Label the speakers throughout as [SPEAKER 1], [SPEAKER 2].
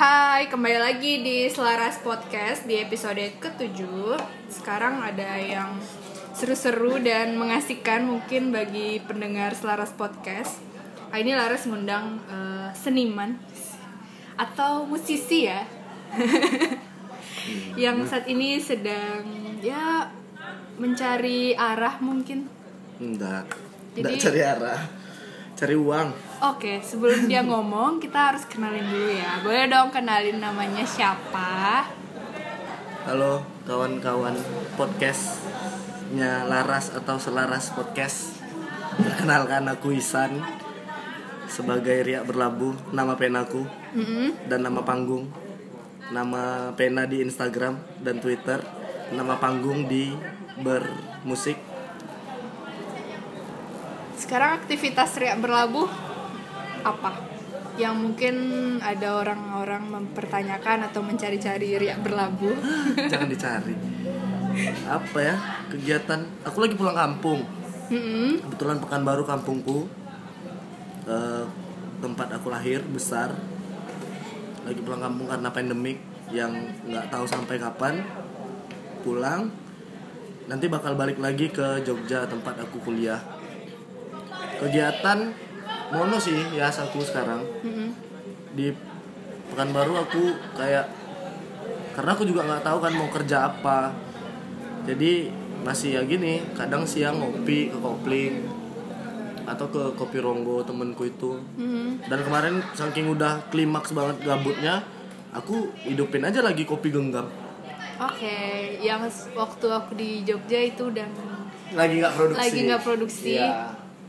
[SPEAKER 1] Hai, kembali lagi di Selaras Podcast di episode ke-7 Sekarang ada yang seru-seru dan mengasihkan mungkin bagi pendengar Selaras Podcast. Ah, Ini Laras ngundang eh, seniman atau musisi ya? Yang saat ini sedang ya mencari arah mungkin.
[SPEAKER 2] Enggak.
[SPEAKER 1] Jadi-
[SPEAKER 2] Enggak cari arah. Cari uang.
[SPEAKER 1] Oke, sebelum dia ngomong kita harus kenalin dulu ya Boleh dong kenalin namanya siapa?
[SPEAKER 2] Halo kawan-kawan podcastnya Laras atau Selaras Podcast. Perkenalkan aku Isan sebagai Riak Berlabuh, nama penaku
[SPEAKER 1] Mm-mm.
[SPEAKER 2] dan nama panggung. Nama pena di Instagram dan Twitter, nama panggung di bermusik.
[SPEAKER 1] Sekarang aktivitas riak berlabuh apa? Yang mungkin ada orang-orang mempertanyakan atau mencari-cari riak berlabuh.
[SPEAKER 2] Jangan dicari. Apa ya? Kegiatan. Aku lagi pulang kampung.
[SPEAKER 1] Mm-mm.
[SPEAKER 2] kebetulan Pekanbaru kampungku eh, tempat aku lahir besar lagi pulang kampung karena pandemik yang nggak tahu sampai kapan pulang nanti bakal balik lagi ke Jogja tempat aku kuliah kegiatan mono sih ya aku sekarang
[SPEAKER 1] Mm-mm.
[SPEAKER 2] di Pekanbaru aku kayak karena aku juga nggak tahu kan mau kerja apa jadi masih ya gini kadang siang ngopi ke kopling atau ke kopi ronggo temenku itu
[SPEAKER 1] Mm-mm.
[SPEAKER 2] dan kemarin saking udah klimaks banget gabutnya aku hidupin aja lagi kopi genggam
[SPEAKER 1] Oke, yang s- waktu aku di Jogja itu udah
[SPEAKER 2] lagi nggak produksi
[SPEAKER 1] lagi nggak produksi.
[SPEAKER 2] Iya.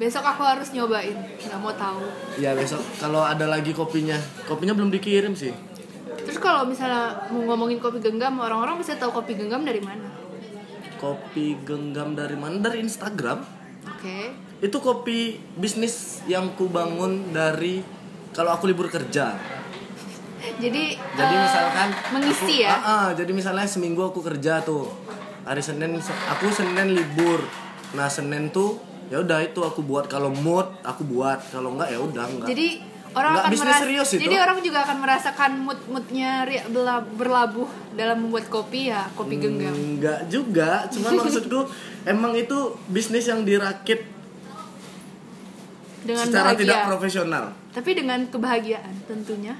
[SPEAKER 1] Besok aku harus nyobain, nggak mau tahu.
[SPEAKER 2] ya besok kalau ada lagi kopinya kopinya belum dikirim sih
[SPEAKER 1] Terus kalau misalnya mau ngomongin kopi genggam, orang-orang bisa tahu kopi genggam dari mana?
[SPEAKER 2] kopi genggam dari mana dari Instagram
[SPEAKER 1] Oke.
[SPEAKER 2] itu kopi bisnis yang ku bangun dari kalau aku libur kerja
[SPEAKER 1] Jadi
[SPEAKER 2] jadi
[SPEAKER 1] eh,
[SPEAKER 2] misalkan
[SPEAKER 1] mengisi
[SPEAKER 2] aku-
[SPEAKER 1] ya.
[SPEAKER 2] Ah, ah, jadi misalnya seminggu aku kerja tuh hari senin aku senin libur nah senin tuh ya udah itu aku buat. Kalau mood aku buat. Kalau enggak ya udah enggak.
[SPEAKER 1] Jadi orang
[SPEAKER 2] Nggak
[SPEAKER 1] akan
[SPEAKER 2] bisnis
[SPEAKER 1] merasa,
[SPEAKER 2] serius itu.
[SPEAKER 1] jadi orang juga akan merasakan mood moodnya berlabuh dalam membuat kopi ya kopi genggam.
[SPEAKER 2] enggak juga. Cuman maksudku emang itu bisnis yang dirakit
[SPEAKER 1] dengan
[SPEAKER 2] secara
[SPEAKER 1] bahagia.
[SPEAKER 2] tidak profesional.
[SPEAKER 1] Tapi dengan kebahagiaan tentunya.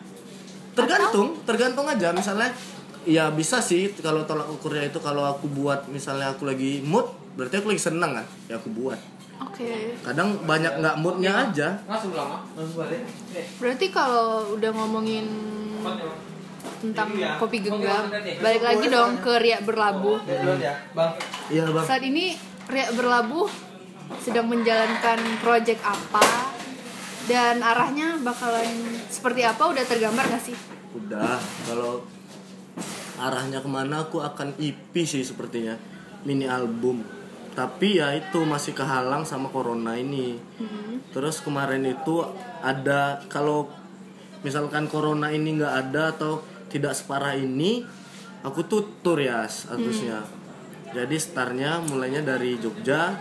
[SPEAKER 2] tergantung tergantung aja. Misalnya ya bisa sih kalau tolak ukurnya itu kalau aku buat misalnya aku lagi mood berarti aku lagi senang kan? Ya aku buat
[SPEAKER 1] Oke.
[SPEAKER 2] kadang banyak nggak moodnya aja.
[SPEAKER 3] Langsung lama.
[SPEAKER 1] Berarti kalau udah ngomongin tentang
[SPEAKER 3] Iya.
[SPEAKER 1] kopi genggam, balik lagi dong ke riak berlabuh.
[SPEAKER 3] Ya, Bang.
[SPEAKER 2] iya bang.
[SPEAKER 1] Saat ini riak berlabuh sedang menjalankan proyek apa? Dan arahnya bakalan seperti apa? Udah tergambar gak sih?
[SPEAKER 2] udah. Kalau arahnya ke mana aku akan EP sih sepertinya. Mini album tapi ya itu masih kehalang sama corona ini. Terus kemarin itu ada kalau misalkan corona ini nggak ada atau tidak separah ini aku tuh tour ya harusnya jadi startnya mulainya dari Jogja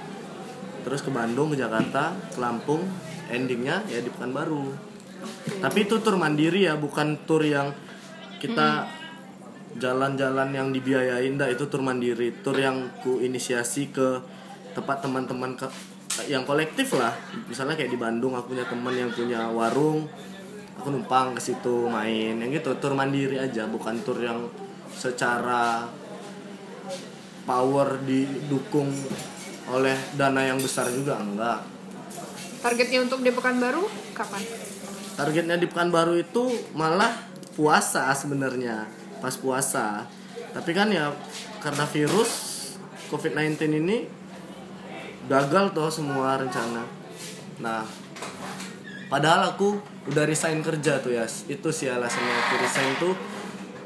[SPEAKER 2] terus ke Bandung ke Jakarta ke Lampung endingnya ya di Pekanbaru. Tapi itu tur mandiri ya bukan tur yang kita jalan-jalan yang dibiayain dah itu tur mandiri tur yang ku inisiasi ke tempat teman-teman ke yang kolektif lah. Misalnya kayak di Bandung aku punya teman yang punya warung aku numpang ke situ main. Yang gitu tur mandiri aja bukan tur yang secara power didukung oleh dana yang besar juga enggak.
[SPEAKER 1] Targetnya untuk di Pekanbaru kapan?
[SPEAKER 2] targetnya di Pekanbaru itu malah puasa sebenarnya pas puasa. Tapi kan ya karena virus COVID-19 ini gagal tuh semua rencana. Nah padahal aku udah resign kerja tuh ya itu sih alasannya aku resign tuh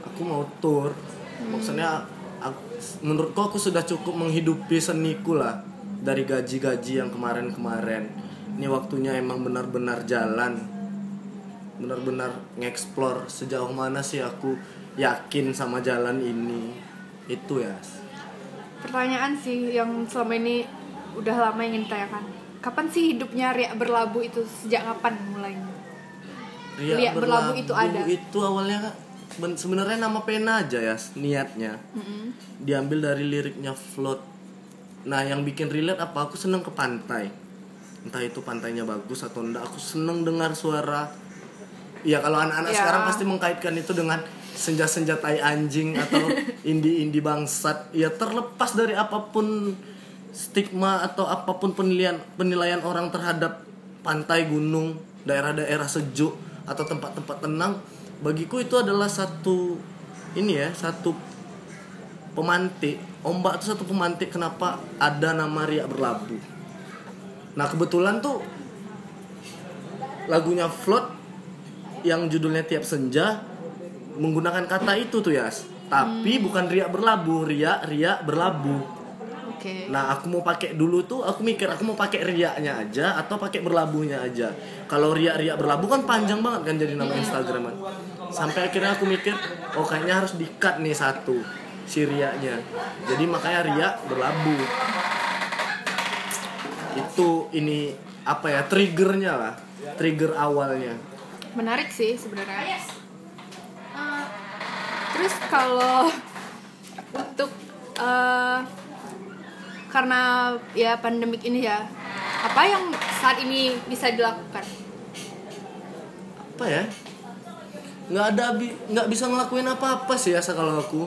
[SPEAKER 2] aku mau tour. Maksudnya aku- menurutku aku sudah cukup menghidupi seniku lah dari gaji-gaji yang kemarin-kemarin. Ini waktunya emang benar-benar jalan. Benar-benar ngeksplor sejauh mana sih aku yakin sama jalan ini. Itu ya.
[SPEAKER 1] Pertanyaan sih yang selama ini udah lama ingin tanyakan. Kapan sih hidupnya Ria berlabuh itu? Sejak kapan mulainya?
[SPEAKER 2] Ria
[SPEAKER 1] Lihat berlabuh itu ada.
[SPEAKER 2] itu awalnya ben- sebenarnya nama pena aja ya niatnya. Diambil dari liriknya float. Nah yang bikin relate apa? Aku seneng ke pantai. Entah itu pantainya bagus atau enggak. Aku seneng dengar suara. Ya kalau anak-anak
[SPEAKER 1] Ya.
[SPEAKER 2] sekarang pasti mengkaitkan itu dengan senja-senja tai anjing atau indie-indie bangsat. Ya terlepas dari apa pun stigma atau apa pun penilaian penilaian orang terhadap pantai gunung daerah-daerah sejuk atau tempat-tempat tenang bagiku itu adalah satu ini ya satu pemantik. Ombak itu satu pemantik kenapa ada nama riak berlabuh. Nah kebetulan tuh lagunya float yang judulnya tiap senja menggunakan kata itu tuh ya tapi bukan riak berlabuh riak riak berlabuh
[SPEAKER 1] Oke.
[SPEAKER 2] Nah, aku mau pakai dulu tuh, aku mikir aku mau pakai riaknya aja atau pakai berlabuhnya aja. Kalau riak-riak berlabuh kan panjang banget kan jadi nama Instagram. Sampai akhirnya aku mikir, oh kayaknya harus di-cut nih satu si riaknya. Jadi makanya riak berlabuh. Itu ini apa ya triggernya lah, trigger awalnya.
[SPEAKER 1] Menarik sih sebenarnya. Terus kalau untuk eh, karena ya pandemik ini ya, apa yang saat ini bisa dilakukan?
[SPEAKER 2] apa ya? Nggak ada nggak bisa ngelakuin apa-apa sih asa kalau aku.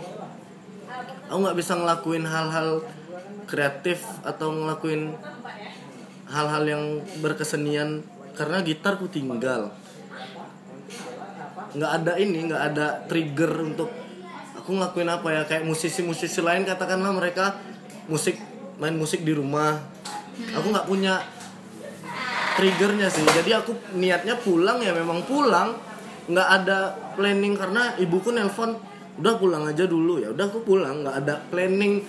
[SPEAKER 2] Aku nggak bisa ngelakuin hal-hal kreatif atau ngelakuin hal-hal yang berkesenian karena gitarku tinggal nggak ada ini nggak ada trigger untuk aku ngelakuin apa ya. Kayak musisi-musisi lain katakanlah mereka musik main musik di rumah. Aku nggak punya triggernya sih. Jadi aku niatnya pulang ya memang pulang. Nggak ada planning karena ibuku nelpon udah pulang aja dulu. Ya udah aku pulang. Nggak ada planning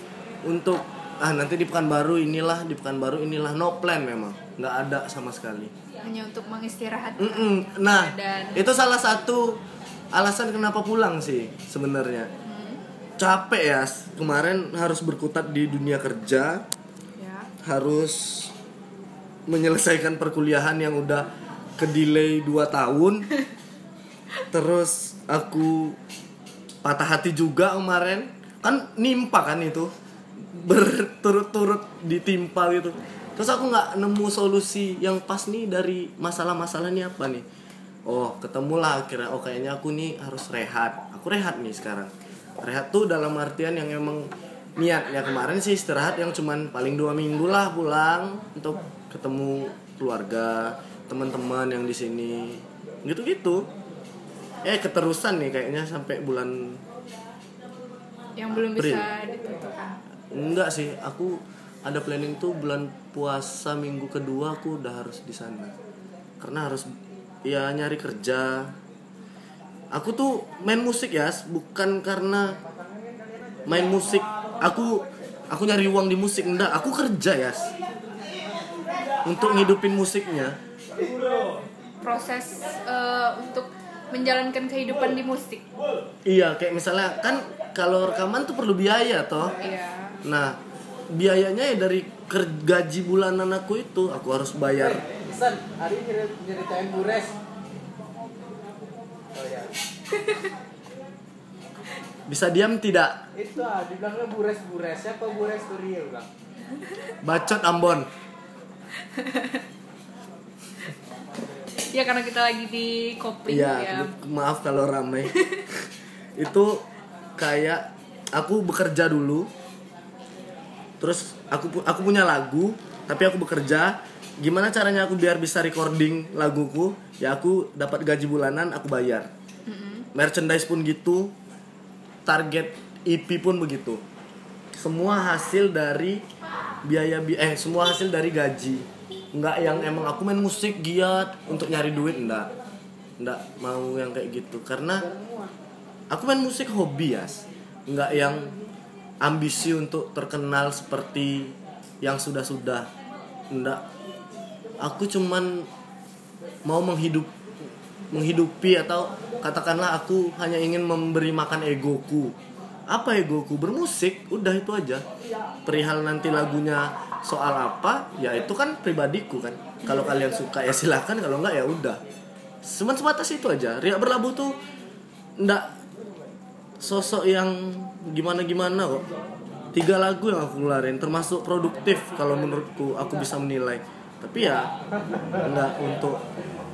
[SPEAKER 2] untuk ah nanti di pekanbaru inilah di pekanbaru inilah. No plan memang. Nggak ada sama sekali
[SPEAKER 1] Hanya untuk mengistirahat.
[SPEAKER 2] Mm-mm. nah
[SPEAKER 1] Dan-
[SPEAKER 2] itu salah satu alasan kenapa pulang sih sebenarnya capek ya kemarin harus berkutat di dunia kerja
[SPEAKER 1] Ya.
[SPEAKER 2] harus menyelesaikan perkuliahan yang udah ke delay 2 tahun terus aku patah hati juga kemarin kan nimpa kan itu berturut-turut ditimpa gitu terus aku nggak nemu solusi yang pas nih dari masalah-masalah ini apa nih? Oh ketemulah akhirnya oh kayaknya aku nih harus rehat. Aku rehat nih sekarang. Rehat tuh dalam artian yang emang niat. Ya kemarin sih istirahat yang cuman paling dua minggu lah pulang untuk ketemu keluarga teman-teman yang di sini. Gitu-gitu. Eh keterusan nih kayaknya sampai bulan
[SPEAKER 1] Yang belum
[SPEAKER 2] April.
[SPEAKER 1] bisa ditentukan.
[SPEAKER 2] enggak sih aku ada planning tuh bulan puasa minggu kedua aku udah harus di sana. Karena harus ya nyari kerja. Aku tuh main musik ya bukan karena main musik. Aku aku nyari uang di musik. Enggak aku kerja ya untuk ngidupin musiknya.
[SPEAKER 1] Proses eh, untuk menjalankan kehidupan di musik.
[SPEAKER 2] iya kayak misalnya kan kalau rekaman tuh perlu biaya toh.
[SPEAKER 1] Iya.
[SPEAKER 2] Nah, biayanya ya dari ker- gaji bulanan aku itu aku harus bayar.
[SPEAKER 3] Pesan, hari ini nyeritain bures. Oh ya,
[SPEAKER 2] Bisa diam tidak?
[SPEAKER 3] itu ah, dibilangnya bures bures. Siapa bures tuh real bang?
[SPEAKER 2] Bacot Ambon.
[SPEAKER 1] Ya karena kita lagi di kopling
[SPEAKER 2] Iya,
[SPEAKER 1] ya.
[SPEAKER 2] maaf kalau ramai. itu kayak aku bekerja dulu. Terus aku aku punya lagu, tapi aku bekerja. Gimana caranya aku biar bisa recording laguku? Ya aku dapat gaji bulanan, aku bayar. Merchandise pun gitu. Target EP pun begitu. Semua hasil dari biaya bi eh semua hasil dari gaji. Enggak yang emang aku main musik giat untuk nyari duit enggak. Enggak mau yang kayak gitu karena aku main musik hobi ya. Enggak yang ambisi untuk terkenal seperti yang sudah-sudah. Enggak. Aku cuman mau menghidup menghidupi atau katakanlah aku hanya ingin memberi makan egoku. Apa egoku? Bermusik, udah itu aja. Perihal nanti lagunya soal apa, ya itu kan pribadiku kan. Kalau kalian suka ya silakan, kalau enggak ya udah. Cuman sebatas itu aja. Riak berlabuh tuh ndak sosok yang gimana gimana kok. Tiga lagu yang aku keluarin termasuk produktif kalau menurutku aku bisa menilai. Tapi ya nggak untuk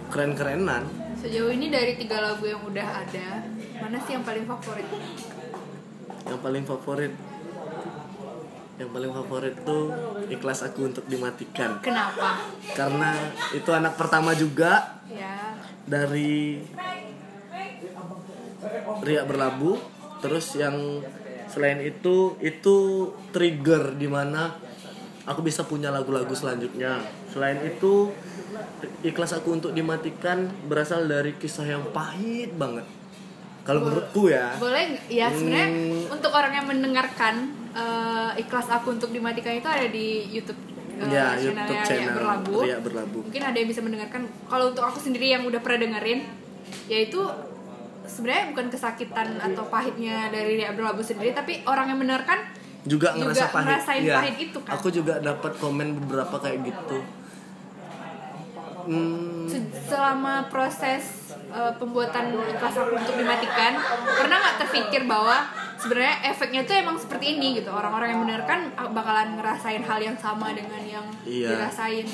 [SPEAKER 2] keren-kerenan.
[SPEAKER 1] Sejauh ini dari tiga lagu yang udah ada, mana sih yang paling favorit?
[SPEAKER 2] yang paling favorit? Yang paling favorit tuh ikhlas aku untuk dimatikan.
[SPEAKER 1] Kenapa?
[SPEAKER 2] karena itu anak pertama juga.
[SPEAKER 1] Ya,
[SPEAKER 2] dari Riak Berlabuh terus yang selain itu itu trigger di mana aku bisa punya lagu-lagu selanjutnya selain itu ikhlas aku untuk dimatikan berasal dari kisah yang pahit banget kalau menurutku ya
[SPEAKER 1] boleh ya sebenarnya
[SPEAKER 2] Hmm.
[SPEAKER 1] untuk orang yang mendengarkan eh, ikhlas aku untuk dimatikan itu ada di YouTube eh,
[SPEAKER 2] ya YouTube channel
[SPEAKER 1] berlabuh.
[SPEAKER 2] Riak Berlabuh
[SPEAKER 1] Mungkin ada yang bisa mendengarkan. Kalau untuk aku sendiri yang udah pernah dengerin, yaitu sebenarnya bukan kesakitan atau pahitnya dari Riak berlabuh sendiri, tapi orang yang mendengarkan
[SPEAKER 2] juga
[SPEAKER 1] juga
[SPEAKER 2] ngerasa pahit
[SPEAKER 1] ngerasain
[SPEAKER 2] Iya.
[SPEAKER 1] pahit itu kan.
[SPEAKER 2] aku juga dapat komen beberapa kayak gitu hmm,
[SPEAKER 1] Se- selama proses uh, pembuatan ikhlas aku untuk dimatikan pernah nggak terpikir bahwa sebenarnya efeknya tuh emang seperti ini gitu orang-orang yang mendengarkan uh, bakalan ngerasain hal yang sama dengan yang
[SPEAKER 2] Iya.
[SPEAKER 1] dirasain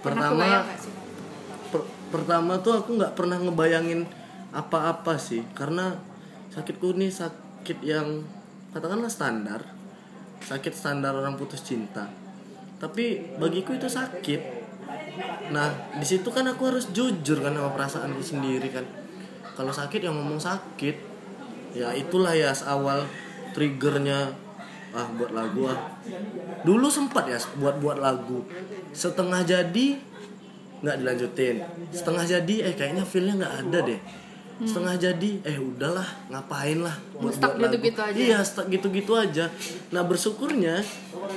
[SPEAKER 1] pernah
[SPEAKER 2] Pertama- per- pertama tuh aku nggak pernah ngebayangin apa-apa sih. Karena sakitku ini sakit yang katakanlah standar sakit standar orang putus cinta. Tapi bagiku itu sakit. Nah di situ kan aku harus jujur kan sama perasaanku sendiri kan. Kalau sakit yang ngomong sakit ya itulah ya awal triggernya ah buat lagu ah. Dulu sempat ya buat buat lagu. Setengah jadi nggak dilanjutin. Setengah jadi eh kayaknya feelnya nggak ada deh setengah jadi eh udahlah ngapain lah buat
[SPEAKER 1] Stuck
[SPEAKER 2] buat lagu.
[SPEAKER 1] gitu-gitu aja.
[SPEAKER 2] iya stuck gitu-gitu aja nah bersyukurnya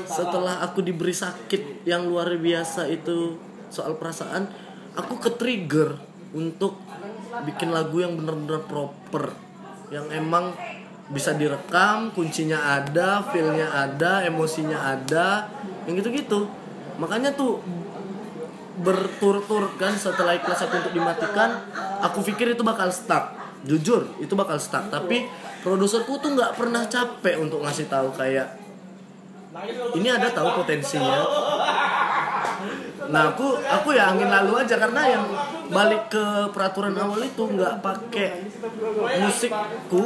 [SPEAKER 2] setelah aku diberi sakit yang luar biasa itu soal perasaan aku ke trigger untuk bikin lagu yang bener-bener proper yang emang bisa direkam kuncinya ada feelnya ada emosinya ada yang gitu-gitu makanya tuh berturut-turut kan setelah ikhlas aku untuk dimatikan aku pikir itu bakal stuck. Jujur itu bakal stuck. Tapi produserku tuh nggak pernah capek untuk ngasih tahu kayak ini ada tahu potensinya. Nah aku aku ya angin lalu aja karena yang balik ke peraturan awal itu nggak pakai musikku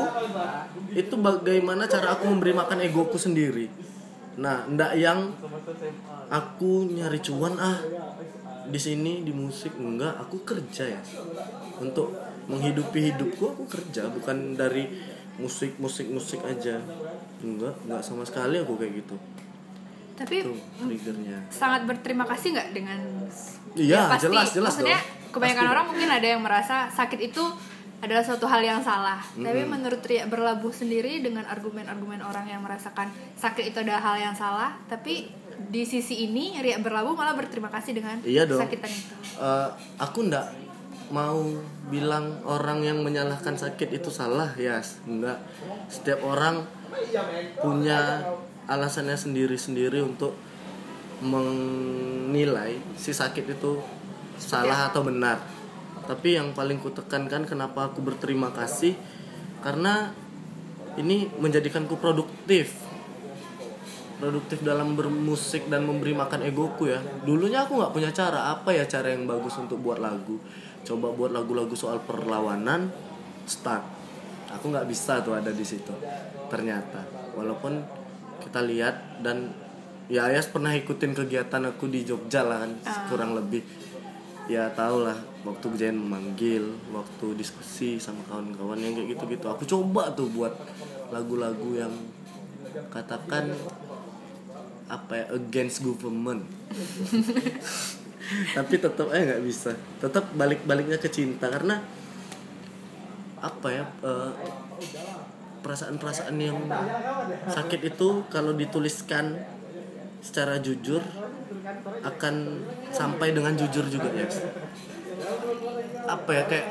[SPEAKER 2] itu bagaimana cara aku memberi makan egoku sendiri. Nah ndak yang aku nyari cuan ah di sini di musik enggak. Aku kerja ya. Untuk menghidupi hidupku aku kerja. Bukan dari musik musik musik aja. Enggak enggak sama sekali aku kayak gitu.
[SPEAKER 1] Tapi
[SPEAKER 2] triggernya.
[SPEAKER 1] sangat berterima kasih nggak dengan
[SPEAKER 2] Iya,
[SPEAKER 1] Ya, pasti.
[SPEAKER 2] jelas, jelas
[SPEAKER 1] maksudnya
[SPEAKER 2] dong.
[SPEAKER 1] kebanyakan
[SPEAKER 2] Pasti.
[SPEAKER 1] orang mungkin ada yang merasa sakit itu adalah suatu hal yang salah. Tapi menurut Ria berlabuh sendiri dengan argumen-argumen orang yang merasakan sakit itu adalah hal yang salah tapi di sisi ini Ria berlabuh malah berterima kasih dengan
[SPEAKER 2] Iya dong.
[SPEAKER 1] kesakitan itu.
[SPEAKER 2] Eh, aku ndak mau bilang orang yang menyalahkan sakit itu salah ya enggak setiap orang punya alasannya sendiri-sendiri untuk menilai si sakit itu salah atau benar. Tapi yang paling kutekankan kenapa aku berterima kasih karena ini menjadikanku produktif produktif dalam bermusik dan memberi makan egoku ya. Dulunya aku nggak punya cara. Apa ya cara yang bagus untuk buat lagu? Coba buat lagu-lagu soal perlawanan start aku nggak bisa tuh ada di situ ternyata. Walaupun kita lihat dan ya Ayas pernah ikutin kegiatan aku di Jogja lah kan kurang lebih. Ya tau lah waktu Jen memanggil waktu diskusi sama kawan-kawan yang kayak gitu-gitu. Aku coba tuh buat lagu-lagu yang katakan apa ya against government. Tapi tetap eh nggak bisa. Tetap balik-baliknya ke cinta karena apa ya eh, perasaan-perasaan yang sakit itu kalau dituliskan secara jujur akan sampai dengan jujur juga ya. Apa ya kayak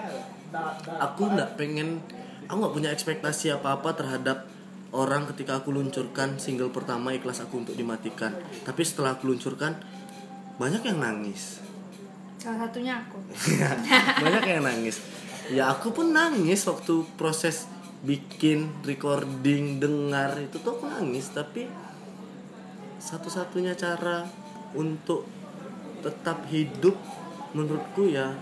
[SPEAKER 2] aku nggak pengen aku nggak punya ekspektasi apa apa terhadap orang ketika aku luncurkan single pertama ikhlas aku untuk dimatikan. Tapi setelah aku luncurkan banyak yang nangis.
[SPEAKER 1] Salah satunya aku.
[SPEAKER 2] Banyak yang nangis. Ya aku pun nangis waktu proses bikin recording dengar itu tuh aku nangis. Tapi satu-satunya cara untuk tetap hidup menurutku ya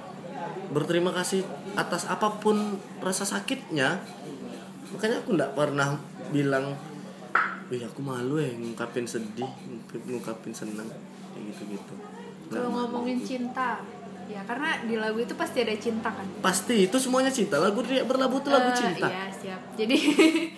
[SPEAKER 2] berterima kasih atas apa pun rasa sakitnya makanya aku nggak pernah bilang wih aku malu ya ngungkapin sedih ngungkapin senang kayak gitu gitu
[SPEAKER 1] Kalau ngomongin cinta, ya karena di lagu itu pasti ada cinta kan.
[SPEAKER 2] pasti itu semuanya cinta lagu Riak berlabuh itu lagu
[SPEAKER 1] Eh,
[SPEAKER 2] cinta
[SPEAKER 1] Iya siap. Jadi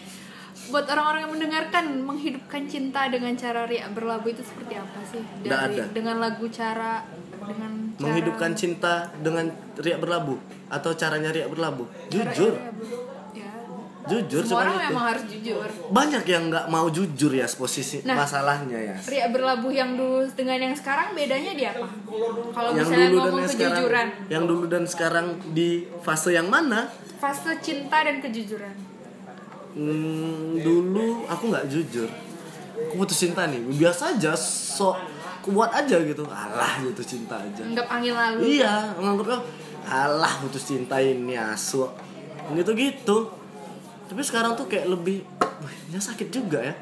[SPEAKER 1] buat orang-orang yang mendengarkan menghidupkan cinta dengan cara riak berlabuh itu seperti apa sih?
[SPEAKER 2] Nggak ada.
[SPEAKER 1] dengan lagu cara dengan cara,
[SPEAKER 2] menghidupkan cinta dengan riak berlabuh atau caranya riak berlabuh
[SPEAKER 1] cara
[SPEAKER 2] jujur
[SPEAKER 1] riak berlabuh.
[SPEAKER 2] Jujur
[SPEAKER 1] Semua orang
[SPEAKER 2] itu
[SPEAKER 1] memang harus jujur.
[SPEAKER 2] banyak yang nggak mau jujur ya posisi
[SPEAKER 1] Nah.
[SPEAKER 2] masalahnya ya
[SPEAKER 1] Riak berlabuh yang dulu dengan yang sekarang bedanya di apa? Kalau misalnya
[SPEAKER 2] dulu dan
[SPEAKER 1] ngomong
[SPEAKER 2] yang sekarang
[SPEAKER 1] kejujuran,
[SPEAKER 2] yang dulu dan sekarang di fase yang mana
[SPEAKER 1] fase cinta dan kejujuran.
[SPEAKER 2] Hmm, dulu aku nggak jujur aku putus cinta nih biasa aja sok kuat aja gitu alah putus cinta aja
[SPEAKER 1] Anggap angin lalu.
[SPEAKER 2] iya menganggap oh, alah putus cinta ini asu gitu gitu tapi sekarang tuh kayak lebih wah ini sakit juga ya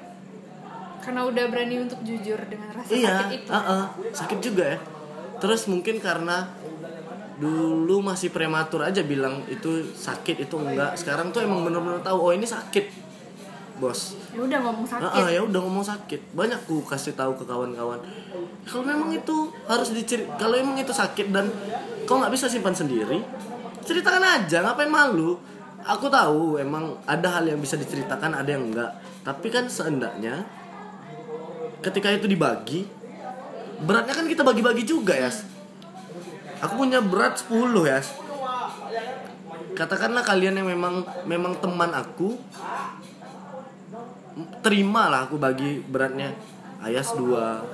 [SPEAKER 1] Karena udah berani untuk jujur dengan rasa
[SPEAKER 2] iya
[SPEAKER 1] sakit itu.
[SPEAKER 2] uh-uh, sakit juga ya terus mungkin karena dulu masih prematur aja bilang itu sakit itu enggak sekarang tuh emang bener-bener tahu oh ini sakit bos
[SPEAKER 1] Ya udah ngomong sakit.
[SPEAKER 2] Ah, ya udah ngomong sakit. Banyak ku kasih tahu ke kawan-kawan. Kalau memang itu harus diceri kalau emang itu sakit dan kau nggak bisa simpan sendiri, ceritakan aja, ngapain malu? Aku tahu emang ada hal yang bisa diceritakan, ada yang enggak. Tapi kan seenggaknya ketika itu dibagi, beratnya kan kita bagi-bagi juga ya. Aku punya berat 10 ya. Katakanlah kalian yang memang memang teman aku, terima lah aku bagi beratnya Ayas dua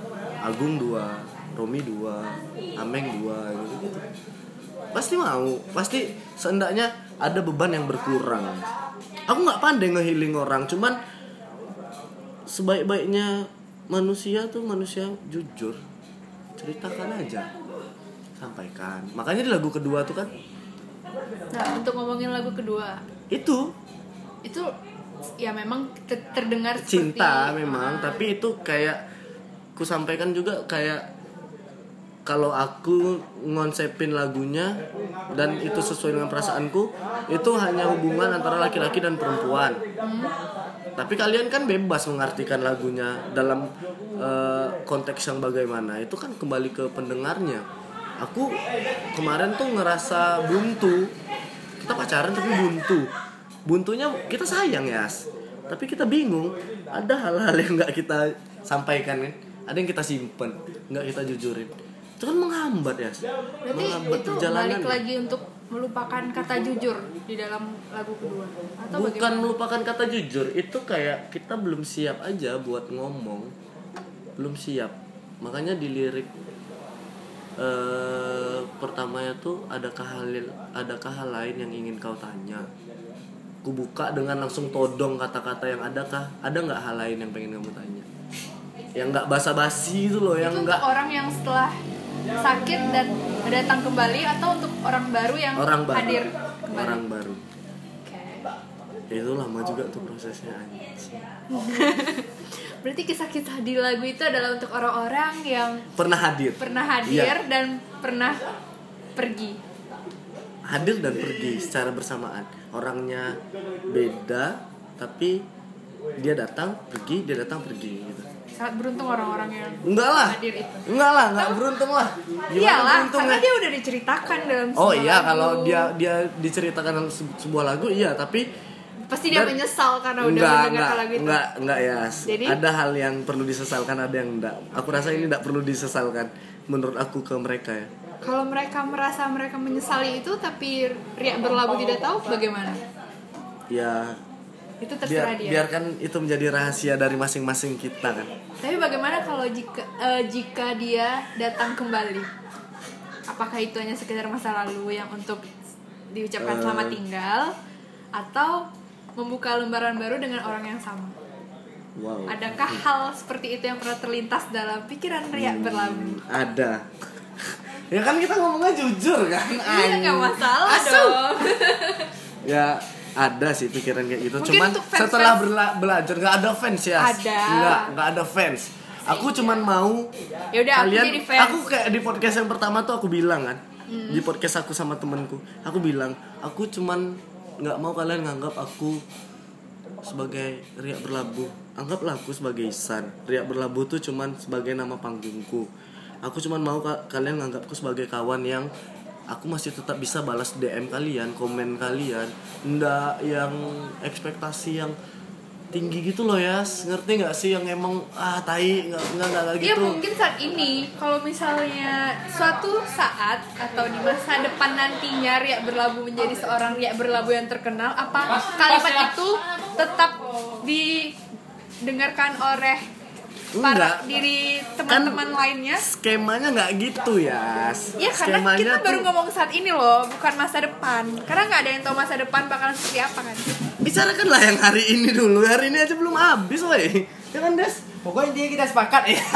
[SPEAKER 2] Agung dua Romi dua Ameng dua gitu, gitu. pasti mau pasti seenggaknya ada beban yang berkurang. Aku nggak pandai ngehealing orang cuman sebaik-baiknya manusia tuh manusia jujur. Ceritakan aja. Sampaikan. Makanya di lagu kedua tuh kan
[SPEAKER 1] Nah, untuk ngomongin lagu kedua,
[SPEAKER 2] itu.
[SPEAKER 1] Itu ya memang te- terdengar seperti
[SPEAKER 2] cinta memang
[SPEAKER 1] Ah,
[SPEAKER 2] tapi itu kayak ku sampaikan juga kayak kalau aku ngonsepin lagunya dan itu sesuai dengan perasaanku itu hanya hubungan antara laki-laki dan perempuan. Tapi kalian kan bebas mengartikan lagunya dalam eh, konteks yang bagaimana. Itu kan kembali ke pendengarnya. Aku kemarin tuh ngerasa buntu. Kita pacaran tapi buntu. Buntunya kita sayang ya tapi kita bingung ada hal-hal yang nggak kita sampaikan kan? Ada yang kita simpen nggak kita jujurin itu kan menghambat ya.
[SPEAKER 1] Berarti
[SPEAKER 2] menghambat
[SPEAKER 1] itu
[SPEAKER 2] perjalanan
[SPEAKER 1] balik lagi untuk melupakan kata jujur di dalam lagu kedua. Atau
[SPEAKER 2] bukan
[SPEAKER 1] bagaimana?
[SPEAKER 2] melupakan kata jujur itu kayak kita belum siap aja buat ngomong. Belum siap. Makanya di lirik eh pertamanya tuh adakah hal adakah hal lain yang ingin kau tanya? Ku buka dengan langsung todong kata-kata yang adakah? Ada nggak hal lain yang pengen kamu tanya? Yang nggak basa-basi itu loh yang nggak
[SPEAKER 1] orang yang setelah sakit dan datang kembali atau untuk orang baru yang
[SPEAKER 2] orang baru
[SPEAKER 1] hadir kembali.
[SPEAKER 2] orang baru
[SPEAKER 1] Oke.
[SPEAKER 2] itu lama juga tuh prosesnya anjing.
[SPEAKER 1] Berarti kisah-kisah di lagu itu adalah untuk orang-orang yang
[SPEAKER 2] pernah hadir
[SPEAKER 1] pernah hadir
[SPEAKER 2] Iya.
[SPEAKER 1] dan pernah pergi.
[SPEAKER 2] hadir dan pergi secara bersamaan orangnya beda tapi dia datang pergi dia datang pergi gitu
[SPEAKER 1] Sangat beruntung orang-orang yang
[SPEAKER 2] enggak lah
[SPEAKER 1] hadir itu.
[SPEAKER 2] enggak lah enggak beruntung lah gimana
[SPEAKER 1] Iyalah,
[SPEAKER 2] beruntungnya
[SPEAKER 1] karena dia udah diceritakan dalam
[SPEAKER 2] oh iya
[SPEAKER 1] lagu.
[SPEAKER 2] kalau dia dia diceritakan dalam se- sebuah lagu iya tapi
[SPEAKER 1] pasti dia
[SPEAKER 2] Dan-
[SPEAKER 1] menyesal karena udah
[SPEAKER 2] enggak
[SPEAKER 1] mendengar
[SPEAKER 2] enggak
[SPEAKER 1] lagu itu.
[SPEAKER 2] enggak enggak ya
[SPEAKER 1] Jadi?
[SPEAKER 2] ada hal yang perlu disesalkan ada yang enggak aku rasa ini enggak perlu disesalkan menurut aku ke mereka ya
[SPEAKER 1] Kalau mereka merasa mereka menyesali itu tapi riak berlabuh tidak tahu bagaimana?
[SPEAKER 2] ya
[SPEAKER 1] Itu
[SPEAKER 2] biar,
[SPEAKER 1] terserah dia.
[SPEAKER 2] biarkan itu menjadi rahasia dari masing-masing kita kan
[SPEAKER 1] Tapi bagaimana kalau jika eh, jika dia datang kembali? Apakah itu hanya sekedar masa lalu yang untuk diucapkan
[SPEAKER 2] Eh.
[SPEAKER 1] selamat tinggal atau membuka lembaran baru dengan orang yang sama?
[SPEAKER 2] wow
[SPEAKER 1] Adakah hal seperti itu yang pernah terlintas dalam pikiran riak
[SPEAKER 2] Hmm.
[SPEAKER 1] berlabuh?
[SPEAKER 2] ada ya kan kita ngomongnya jujur kan
[SPEAKER 1] Iya nggak
[SPEAKER 2] Anjing.
[SPEAKER 1] masalah
[SPEAKER 2] Asu.
[SPEAKER 1] dong.
[SPEAKER 2] ya ada sih pikiran kayak gitu.
[SPEAKER 1] Mungkin
[SPEAKER 2] cuman
[SPEAKER 1] fans-fans-
[SPEAKER 2] setelah berla- belajar nggak ada fans ya.
[SPEAKER 1] Ada.
[SPEAKER 2] nggak nggak ada fans. Aku cuman mau
[SPEAKER 1] Ya udah aku
[SPEAKER 2] kalian
[SPEAKER 1] jadi fans.
[SPEAKER 2] aku kayak di podcast yang pertama tuh aku bilang kan.
[SPEAKER 1] Hmm.
[SPEAKER 2] di podcast aku sama temanku. Aku bilang aku cuman nggak mau kalian nganggap aku sebagai riak berlabuh. Anggaplah aku sebagai Isan riak berlabuh tuh cuman sebagai nama panggungku. Aku cuman mau ka- kalian nganggapku sebagai kawan yang aku masih tetap bisa balas DM kalian komen kalian. Ndak yang ekspektasi yang tinggi gitu loh ya ngerti nggak sih yang emang ah tai nggak nggak nggak nggak
[SPEAKER 1] Ya
[SPEAKER 2] gitu.
[SPEAKER 1] mungkin saat ini kalau misalnya suatu saat atau di masa depan nantinya Ria berlabuh menjadi seorang Ria berlabuh yang terkenal apa kalimat itu tetap didengarkan oleh para diri teman-teman lainnya.
[SPEAKER 2] skemanya nggak gitu ya
[SPEAKER 1] Ya karena
[SPEAKER 2] skemanya
[SPEAKER 1] kita baru
[SPEAKER 2] tuh-
[SPEAKER 1] ngomong saat ini loh, bukan masa depan. Karena nggak ada yang tahu masa depan bakalan seperti apa kan.
[SPEAKER 2] bicarakanlah yang hari ini dulu. Hari ini aja belum habis woi. Ya kan des
[SPEAKER 3] Pokoknya intinya kita sepakat ya.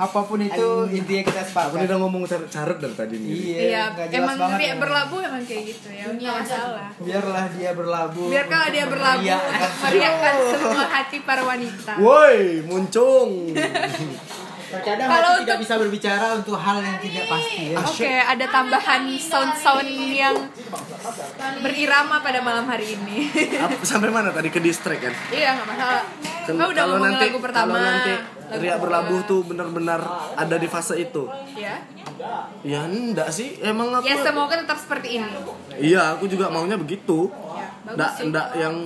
[SPEAKER 3] Apa pun itu intinya kita
[SPEAKER 2] aku
[SPEAKER 3] sepakat.
[SPEAKER 2] udah ngomong carut dari tadi nih
[SPEAKER 3] Iya,
[SPEAKER 1] Iya, emang
[SPEAKER 3] banget.
[SPEAKER 1] Ria
[SPEAKER 3] emang.
[SPEAKER 1] berlabuh emang kayak gitu ya, nggak masalah.
[SPEAKER 3] Biarlah dia berlabuh.
[SPEAKER 1] Biarkanlah dia berlabuh, meriahkan semua hati para wanita.
[SPEAKER 2] woi muncung
[SPEAKER 3] Terkadang
[SPEAKER 1] Kalau
[SPEAKER 3] tidak
[SPEAKER 1] untuk-
[SPEAKER 3] bisa berbicara untuk hal yang tidak pasti ya.
[SPEAKER 1] Oke, ada tambahan sound-sound yang berirama pada malam hari ini.
[SPEAKER 2] Sampai mana tadi ke distract kan
[SPEAKER 1] iya, nggak masalah. Kau udah ngomong lagu pertama.
[SPEAKER 2] kalau nanti
[SPEAKER 1] lagu
[SPEAKER 2] Ria berlabuh tuh benar-benar ada di fase itu
[SPEAKER 1] Ya.
[SPEAKER 2] ya enggak sih emang aku
[SPEAKER 1] Ya semoga tetap seperti ini.
[SPEAKER 2] iya aku juga maunya begitu
[SPEAKER 1] Ya, bagus
[SPEAKER 2] enggak enggak yang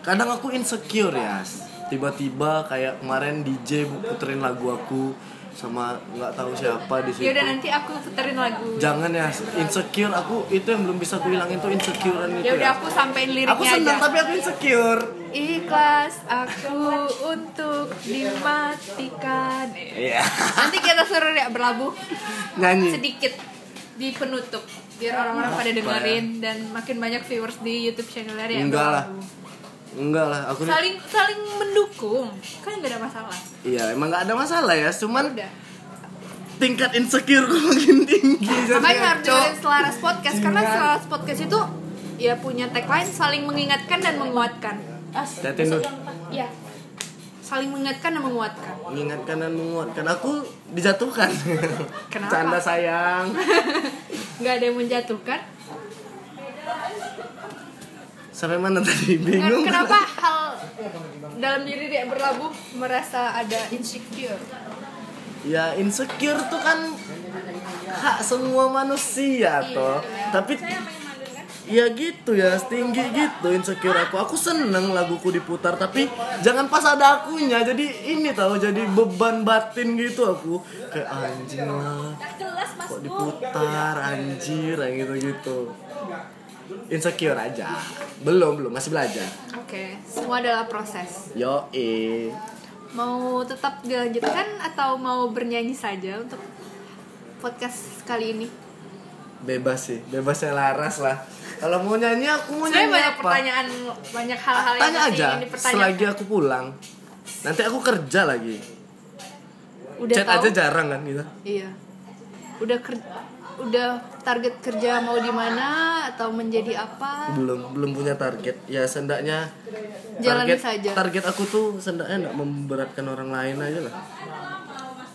[SPEAKER 2] kadang aku insecure ya tiba-tiba kayak kemarin DJ puterin lagu aku sama nggak tahu siapa di situ.
[SPEAKER 1] Ya udah nanti aku puterin lagu.
[SPEAKER 2] jangan ya insecure. Aku itu yang belum bisa aku hilangin tuh insecurean itu
[SPEAKER 1] Ya. Udah
[SPEAKER 2] ya
[SPEAKER 1] aku sampein liriknya
[SPEAKER 2] aku senang
[SPEAKER 1] aja.
[SPEAKER 2] tapi aku insecure.
[SPEAKER 1] Ikhlas aku untuk dimatikan.
[SPEAKER 2] iya.
[SPEAKER 1] Nanti kita suruh ya berlabuh.
[SPEAKER 2] Nyanyi.
[SPEAKER 1] Sedikit di penutup biar orang-orang pada dengerin dan makin banyak viewers di YouTube channel ya
[SPEAKER 2] Enggak lah. Enggak lah aku nih
[SPEAKER 1] Saling saling mendukung kan nggak ada masalah.
[SPEAKER 2] iya emang nggak ada masalah ya cuman
[SPEAKER 1] Udah.
[SPEAKER 2] tingkat insecure gue makin tinggi jadi
[SPEAKER 1] Makanya harus dengerin Selaras Podcast karena Selaras Podcast itu ya punya tagline saling mengingatkan dan menguatkan.
[SPEAKER 2] Dulu.
[SPEAKER 1] Iya. Saling mengingatkan dan menguatkan.
[SPEAKER 2] mengingatkan dan menguatkan aku dijatuhkan
[SPEAKER 1] Kenapa?
[SPEAKER 2] canda sayang
[SPEAKER 1] Nggak ada yang menjatuhkan.
[SPEAKER 2] Sampai mana tadi? Bingung.
[SPEAKER 1] Kenapa hal dalam diri dia berlabuh merasa ada insecure?
[SPEAKER 2] ya insecure tuh kan hak semua manusia toh. tapi ya gitu ya tinggi gitu insecure aku. Aku seneng laguku diputar tapi jangan pas ada akunya. Jadi ini tahu jadi beban batin gitu aku. Kayak anjing lah kok diputar anjir kayak gitu gitu insecure aja. Belum belum. Masih belajar.
[SPEAKER 1] Oke, semua adalah proses.
[SPEAKER 2] yo eh
[SPEAKER 1] Mau tetap dilanjutkan atau mau bernyanyi saja untuk podcast kali ini?
[SPEAKER 2] bebas sih. Bebasnya laras lah. Kalau mau nyanyi aku mau
[SPEAKER 1] Sebenarnya
[SPEAKER 2] nyanyi
[SPEAKER 1] banyak
[SPEAKER 2] apa?
[SPEAKER 1] pertanyaan, banyak hal-hal yang
[SPEAKER 2] tanya aja.
[SPEAKER 1] ingin
[SPEAKER 2] selagi aku pulang. Nanti aku kerja lagi.
[SPEAKER 1] Udah
[SPEAKER 2] chat
[SPEAKER 1] tahu?
[SPEAKER 2] aja jarang kan gitu.
[SPEAKER 1] Iya. Udah ker- udah target kerja mau di mana atau menjadi apa?
[SPEAKER 2] belum belum punya target ya sendaknya
[SPEAKER 1] Jalani
[SPEAKER 2] target
[SPEAKER 1] saja.
[SPEAKER 2] target aku tuh sendaknya nggak memberatkan orang lain aja lah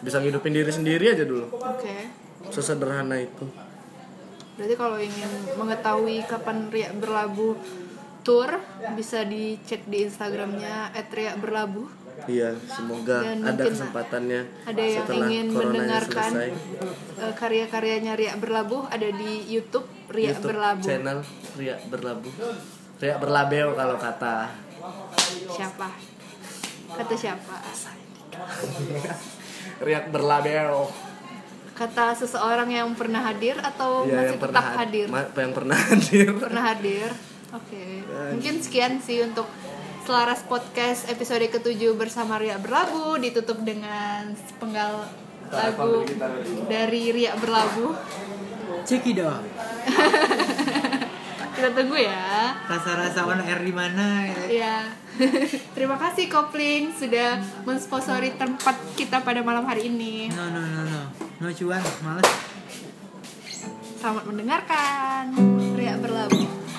[SPEAKER 2] bisa ngidupin diri sendiri aja dulu
[SPEAKER 1] Oke.
[SPEAKER 2] sesederhana itu
[SPEAKER 1] Berarti kalau ingin mengetahui kapan Ria berlabuh tour bisa dicek di Instagramnya @ria_berlabuh.
[SPEAKER 2] Iya semoga
[SPEAKER 1] Dan
[SPEAKER 2] ada kesempatannya
[SPEAKER 1] Ada yang
[SPEAKER 2] setelah
[SPEAKER 1] ingin mendengarkan
[SPEAKER 2] selesai
[SPEAKER 1] eh, karya-karyanya Ria berlabuh ada di YouTube Ria
[SPEAKER 2] YouTube
[SPEAKER 1] berlabuh.
[SPEAKER 2] channel Ria berlabuh Ria berlabel kalau kata
[SPEAKER 1] Siapa? Kata siapa?
[SPEAKER 2] Ria berlabel
[SPEAKER 1] Kata seseorang yang pernah hadir atau
[SPEAKER 2] ya
[SPEAKER 1] masih
[SPEAKER 2] yang pernah
[SPEAKER 1] tetap hadir?
[SPEAKER 2] ma- yang pernah hadir
[SPEAKER 1] Pernah hadir. Oke. Mungkin sekian sih untuk Selaras Podcast episode ke-7 bersama Ria Berlabuh ditutup dengan penggal lagu dari Ria Berlabuh.
[SPEAKER 3] Cekidot.
[SPEAKER 1] Kita tunggu ya.
[SPEAKER 3] Rasa-rasa on air di mana? gitu.
[SPEAKER 1] Ya. Terima kasih Kopling sudah mensponsori tempat kita pada malam hari ini.
[SPEAKER 3] No no no no. No cuan, males.
[SPEAKER 1] Selamat mendengarkan. Ria Berlabuh.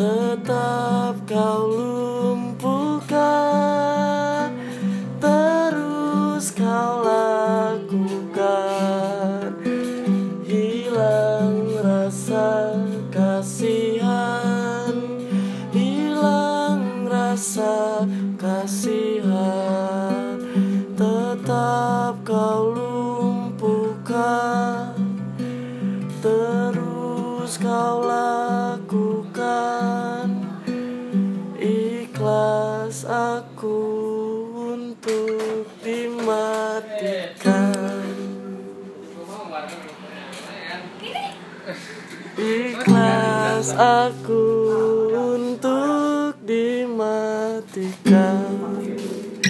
[SPEAKER 2] tetap kau lupa ikhlas